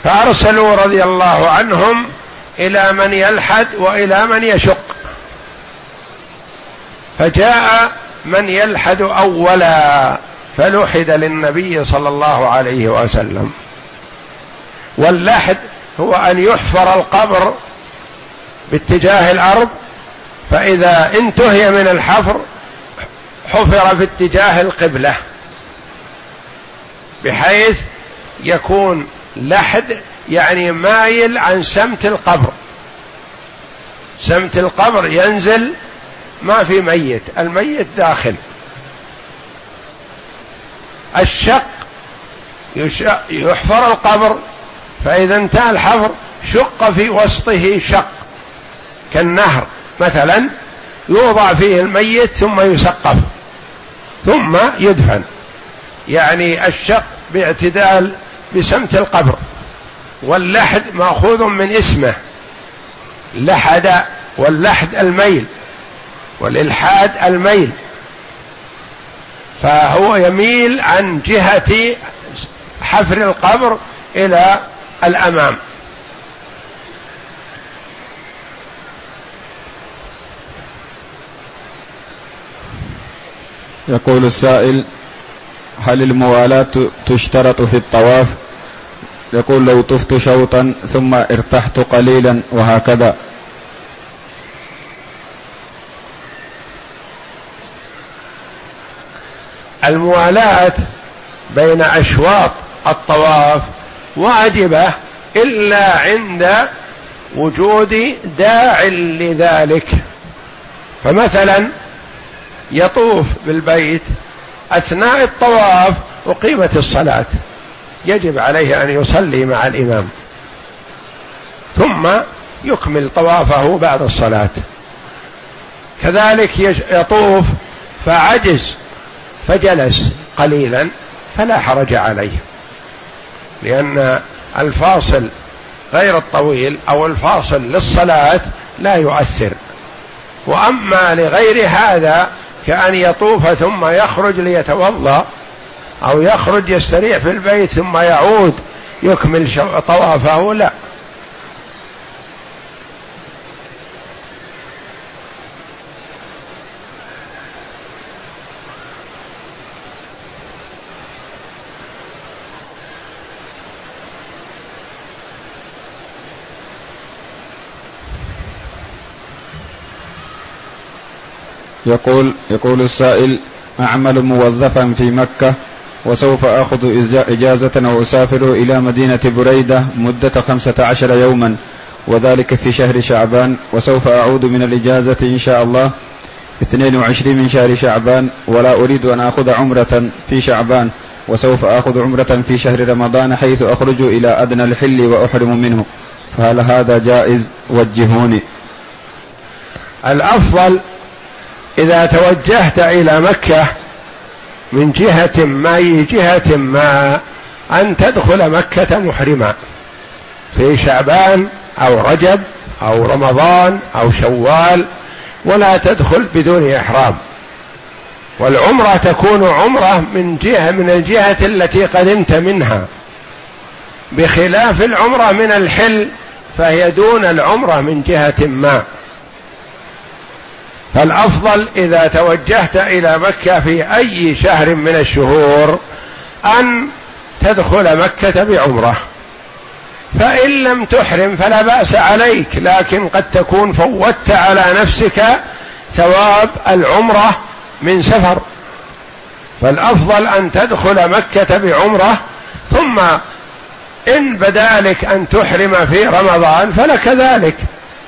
فأرسلوا رضي الله عنهم إلى من يلحد وإلى من يشق. فجاء من يلحد أولا فلحد للنبي صلى الله عليه وسلم. واللحد هو أن يحفر القبر باتجاه الأرض فإذا انتهي من الحفر حفر في اتجاه القبلة بحيث يكون لحد يعني مايل عن سمت القبر. سمت القبر ينزل ما في ميت الميت داخل. الشق يحفر القبر فإذا انتهى الحفر شق في وسطه شق كالنهر مثلا يوضع فيه الميت ثم يسقف ثم يدفن. يعني الشق باعتدال بسمت القبر. واللحد مأخوذ من اسمه. لحد واللحد الميل. والإلحاد الميل. فهو يميل عن جهة حفر القبر إلى الأمام. يقول السائل هل الموالاة تشترط في الطواف؟ يقول لو طفت شوطا ثم ارتحت قليلا وهكذا. الموالاة بين أشواط الطواف واجبة إلا عند وجود داع لذلك. فمثلا يطوف بالبيت أثناء الطواف أقيمت الصلاة. يجب عليه أن يصلي مع الإمام. ثم يكمل طوافه بعد الصلاة. كذلك يطوف فعجز فجلس قليلا فلا حرج عليه. لأن الفاصل غير الطويل أو الفاصل للصلاة لا يؤثر. وأما لغير هذا كأن يطوف ثم يخرج ليتوضأ أو يخرج يستريح في البيت ثم يعود يكمل طوافه لا. يقول يقول السائل أعمل موظفا في مكة وسوف آخذ إجازة أو أسافر إلى مدينة بريدة مدة خمسة عشر يوما وذلك في شهر شعبان وسوف أعود من الإجازة إن شاء الله 22 من شهر شعبان ولا أريد أن آخذ عمرة في شعبان وسوف آخذ عمرة في شهر رمضان حيث أخرج إلى أدنى الحل وأحرم منه. فهل هذا جائز؟ وجهوني. الأفضل إذا توجهت إلى مكة من جهة ما اي جهة ما أن تدخل مكة محرما في شعبان أو رجب أو رمضان أو شوال ولا تدخل بدون إحرام. والعمرة تكون عمرة من جهة من الجهة التي قدمت منها. بخلاف العمرة من الحل فهي دون العمرة من جهة ما. فالأفضل إذا توجهت إلى مكة في أي شهر من الشهور أن تدخل مكة بعمرة. فإن لم تحرم فلا بأس عليك لكن قد تكون فوتت على نفسك ثواب العمرة من سفر. فالأفضل أن تدخل مكة بعمرة ثم إن بدأ لك أن تحرم في رمضان فلك ذلك.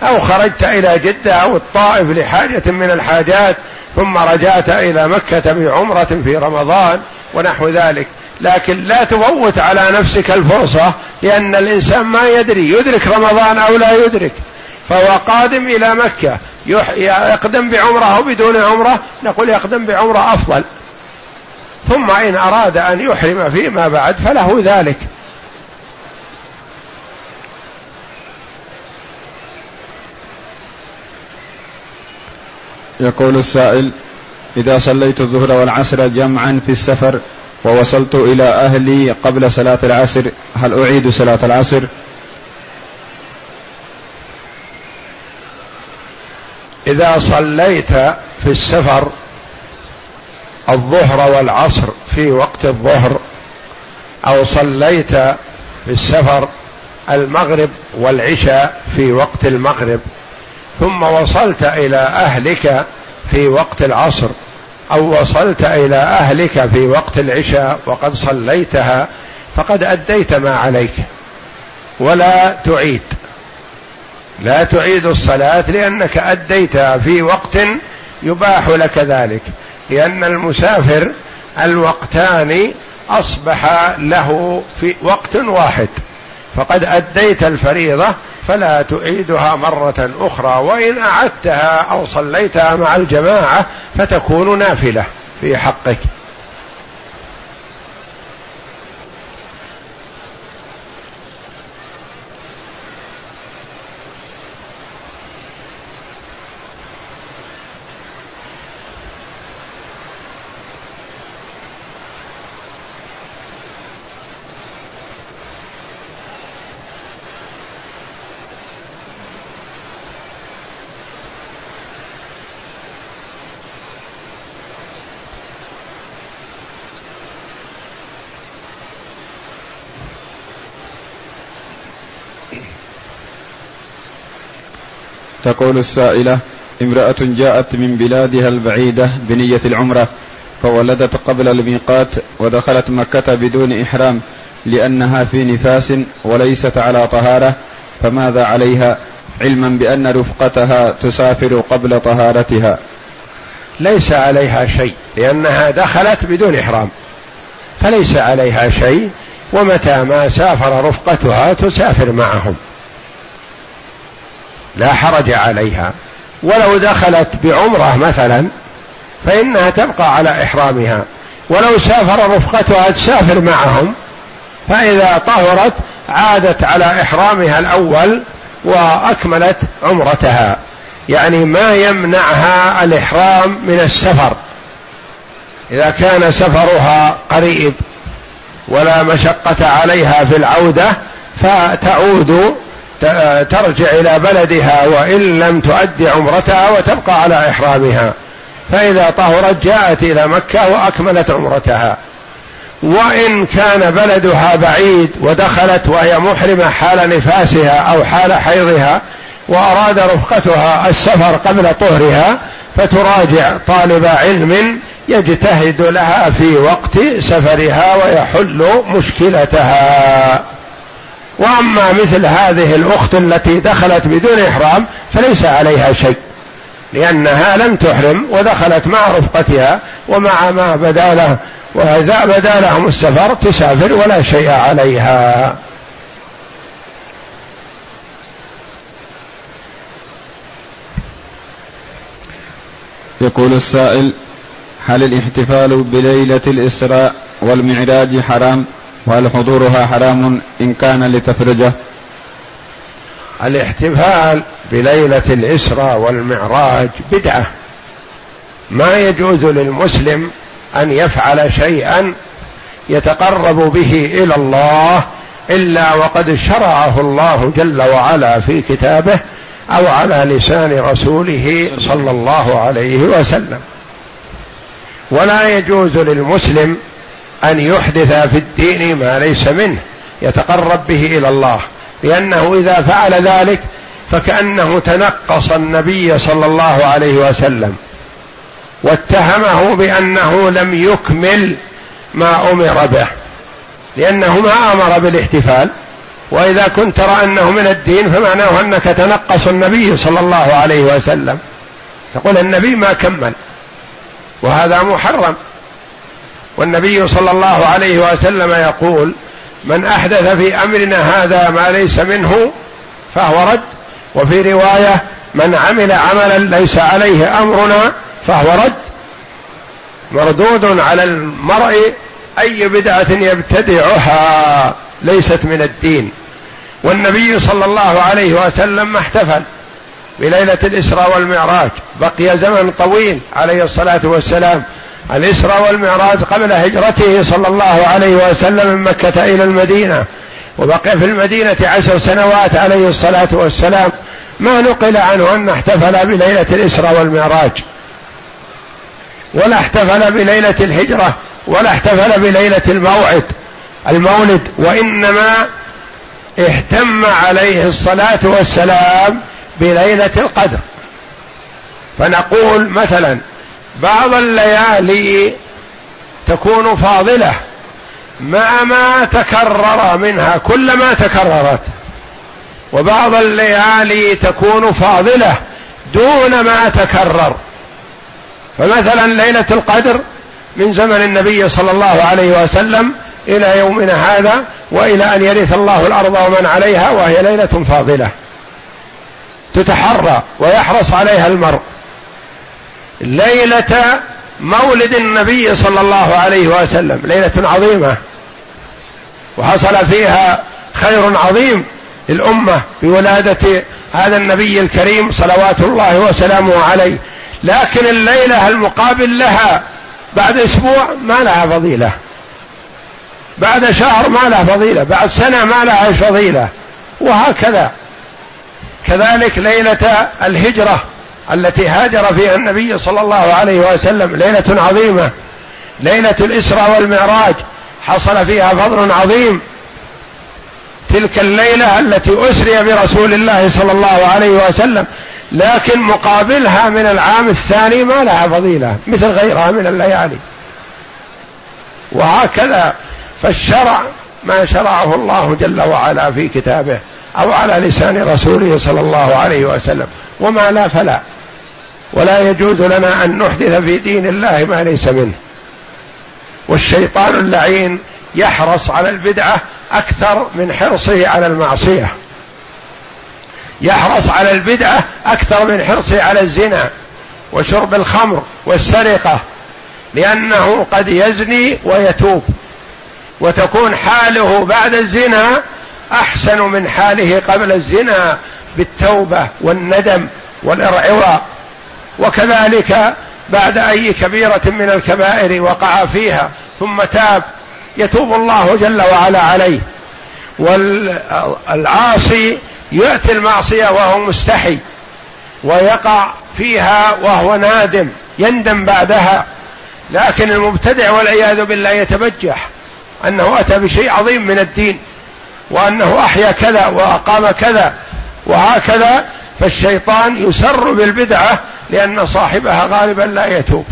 أو خرجت إلى جدة أو الطائف لحاجة من الحاجات ثم رجعت إلى مكة بعمرة في رمضان ونحو ذلك. لكن لا تفوت على نفسك الفرصة لأن الإنسان ما يدري يدرك رمضان أو لا يدرك. فهو قادم إلى مكة يقدم بعمرة أو بدون عمرة نقول يقدم بعمرة أفضل. ثم إن أراد أن يحرم فيما بعد فله ذلك. يقول السائل إذا صليت الظهر والعصر جمعا في السفر ووصلت إلى أهلي قبل صلاة العصر هل أعيد صلاة العصر؟ إذا صليت في السفر الظهر والعصر في وقت الظهر أو صليت في السفر المغرب والعشاء في وقت المغرب ثم وصلت إلى أهلك في وقت العصر أو وصلت إلى أهلك في وقت العشاء وقد صليتها فقد أديت ما عليك. ولا تعيد. لا تعيد الصلاة لأنك اديتها في وقت يباح لك ذلك. لأن المسافر الوقتان أصبح له في وقت واحد. فقد أديت الفريضة فلا تعيدها مرة أخرى وإن أعدتها أو صليتها مع الجماعة فتكون نافلة في حقك. تقول السائلة امرأة جاءت من بلادها البعيدة بنية العمرة فولدت قبل الميقات ودخلت مكة بدون إحرام لأنها في نفاس وليست على طهارة فماذا عليها؟ علما بأن رفقتها تسافر قبل طهارتها. ليس عليها شيء لأنها دخلت بدون إحرام. فليس عليها شيء ومتى ما سافر رفقتها تسافر معهم. لا حرج عليها. ولو دخلت بعمرة مثلا فإنها تبقى على إحرامها. ولو سافر رفقتها تسافر معهم فإذا طهرت عادت على إحرامها الأول وأكملت عمرتها. يعني ما يمنعها الإحرام من السفر. إذا كان سفرها قريب ولا مشقة عليها في العودة فتعود ترجع إلى بلدها وإن لم تؤدي عمرتها وتبقى على إحرامها. فإذا طهرت جاءت إلى مكة وأكملت عمرتها. وإن كان بلدها بعيد ودخلت وهي محرمة حال نفاسها أو حال حيضها وأراد رفقتها السفر قبل طهرها فتراجع طالب علم يجتهد لها في وقت سفرها ويحل مشكلتها. وأما مثل هذه الأخت التي دخلت بدون إحرام فليس عليها شيء لأنها لم تحرم ودخلت مع رفقتها ومع ما بدا له وإذا بدا لهم السفر تسافر ولا شيء عليها. يقول السائل هل الاحتفال بليلة الإسراء والمعراج حرام؟ وهل حضورها حرام إن كان لتفرجة؟ الاحتفال بليلة الإسرى والمعراج بدعة. ما يجوز للمسلم أن يفعل شيئا يتقرب به إلى الله إلا وقد شرعه الله جل وعلا في كتابه أو على لسان رسوله صلى الله عليه وسلم. ولا يجوز للمسلم أن يحدث في الدين ما ليس منه يتقرب به إلى الله. لأنه إذا فعل ذلك فكأنه تنقص النبي صلى الله عليه وسلم واتهمه بأنه لم يكمل ما أمر به لأنه ما أمر بالاحتفال. وإذا كنت ترى أنه من الدين فمعناه أنك تنقص النبي صلى الله عليه وسلم. تقول النبي ما كمل وهذا محرم. والنبي صلى الله عليه وسلم يقول من أحدث في أمرنا هذا ما ليس منه فهو رد وفي رواية من عمل عملا ليس عليه أمرنا فهو رد. مردود على المرء أي بدعة يبتدعها ليست من الدين. والنبي صلى الله عليه وسلم ما احتفل بليلة الإسراء والمعراج بقي زمن طويل عليه الصلاة والسلام. الإسراء والمعراج قبل هجرته صلى الله عليه وسلم من مكة إلى المدينة وبقي في المدينة عشر سنوات عليه الصلاة والسلام ما نقل عنه أن احتفل بليلة الإسراء والمعراج. ولا احتفل بليلة الهجرة ولا احتفل بليلة الموعد المولد وإنما اهتم عليه الصلاة والسلام بليلة القدر. فنقول مثلا بعض الليالي تكون فاضلة مع ما تكرر منها كلما تكررت. وبعض الليالي تكون فاضلة دون ما تكرر. فمثلا ليلة القدر من زمن النبي صلى الله عليه وسلم إلى يومنا هذا وإلى أن يرث الله الأرض ومن عليها وهي ليلة فاضلة. تتحرى ويحرص عليها المرء. ليلة مولد النبي صلى الله عليه وسلم ليلة عظيمة. وحصل فيها خير عظيم للأمة بولادة هذا النبي الكريم صلوات الله وسلامه عليه. لكن الليلة المقابل لها بعد أسبوع ما لها فضيلة. بعد شهر ما لها فضيلة. بعد سنة ما لها فضيلة. وهكذا. كذلك ليلة الهجرة. التي هاجر فيها النبي صلى الله عليه وسلم ليلة عظيمة ليلة الإسراء والمعراج حصل فيها فضل عظيم. تلك الليلة التي أسري برسول الله صلى الله عليه وسلم لكن مقابلها من العام الثاني ما لها فضيلة مثل غيرها من الليالي. وهكذا فالشرع ما شرعه الله جل وعلا في كتابه أو على لسان رسوله صلى الله عليه وسلم وما لا فلا. ولا يجوز لنا أن نحدث في دين الله ما ليس منه. والشيطان اللعين يحرص على البدعة أكثر من حرصه على المعصية. يحرص على البدعة أكثر من حرصه على الزنا وشرب الخمر والسرقة لأنه قد يزني ويتوب. وتكون حاله بعد الزنا أحسن من حاله قبل الزنا بالتوبة والندم والارعواء وكذلك بعد أي كبيرة من الكبائر وقع فيها ثم تاب يتوب الله جل وعلا عليه. والعاصي ياتي المعصية وهو مستحي ويقع فيها وهو نادم يندم بعدها. لكن المبتدع والعياذ بالله يتبجح أنه أتى بشيء عظيم من الدين وأنه أحيا كذا وأقام كذا وهكذا فالشيطان يسر بالبدعة لأن صاحبها غالبا لا يتوب.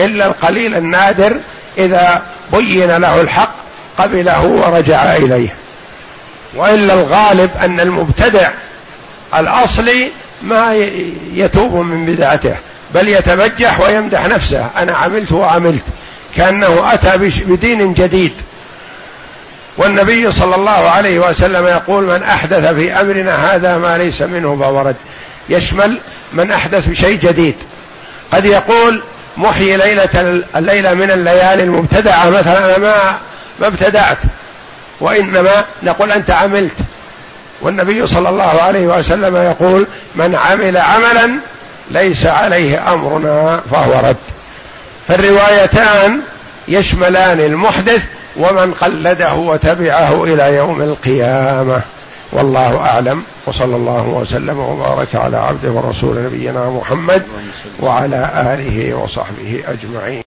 إلا القليل النادر إذا بين له الحق قبله ورجع إليه. وإلا الغالب أن المبتدع الأصلي ما يتوب من بدعته بل يتبجح ويمدح نفسه أنا عملت وعملت. كأنه أتى بدين جديد. والنبي صلى الله عليه وسلم يقول من أحدث في أمرنا هذا ما ليس منه فورد يشمل من أحدث بشيء جديد. قد يقول محيي ليلة الليلة من الليالي المبتدعة مثلا أنا ما ما ابتدعت وإنما نقول أنت عملت. والنبي صلى الله عليه وسلم يقول من عمل عملا ليس عليه أمرنا فهو رد. فالروايتان يشملان المحدث ومن قلده وتبعه إلى يوم القيامة. والله أعلم. وصلى الله وسلم وبارك على عبده ورسول نبينا محمد وعلى آله وصحبه أجمعين.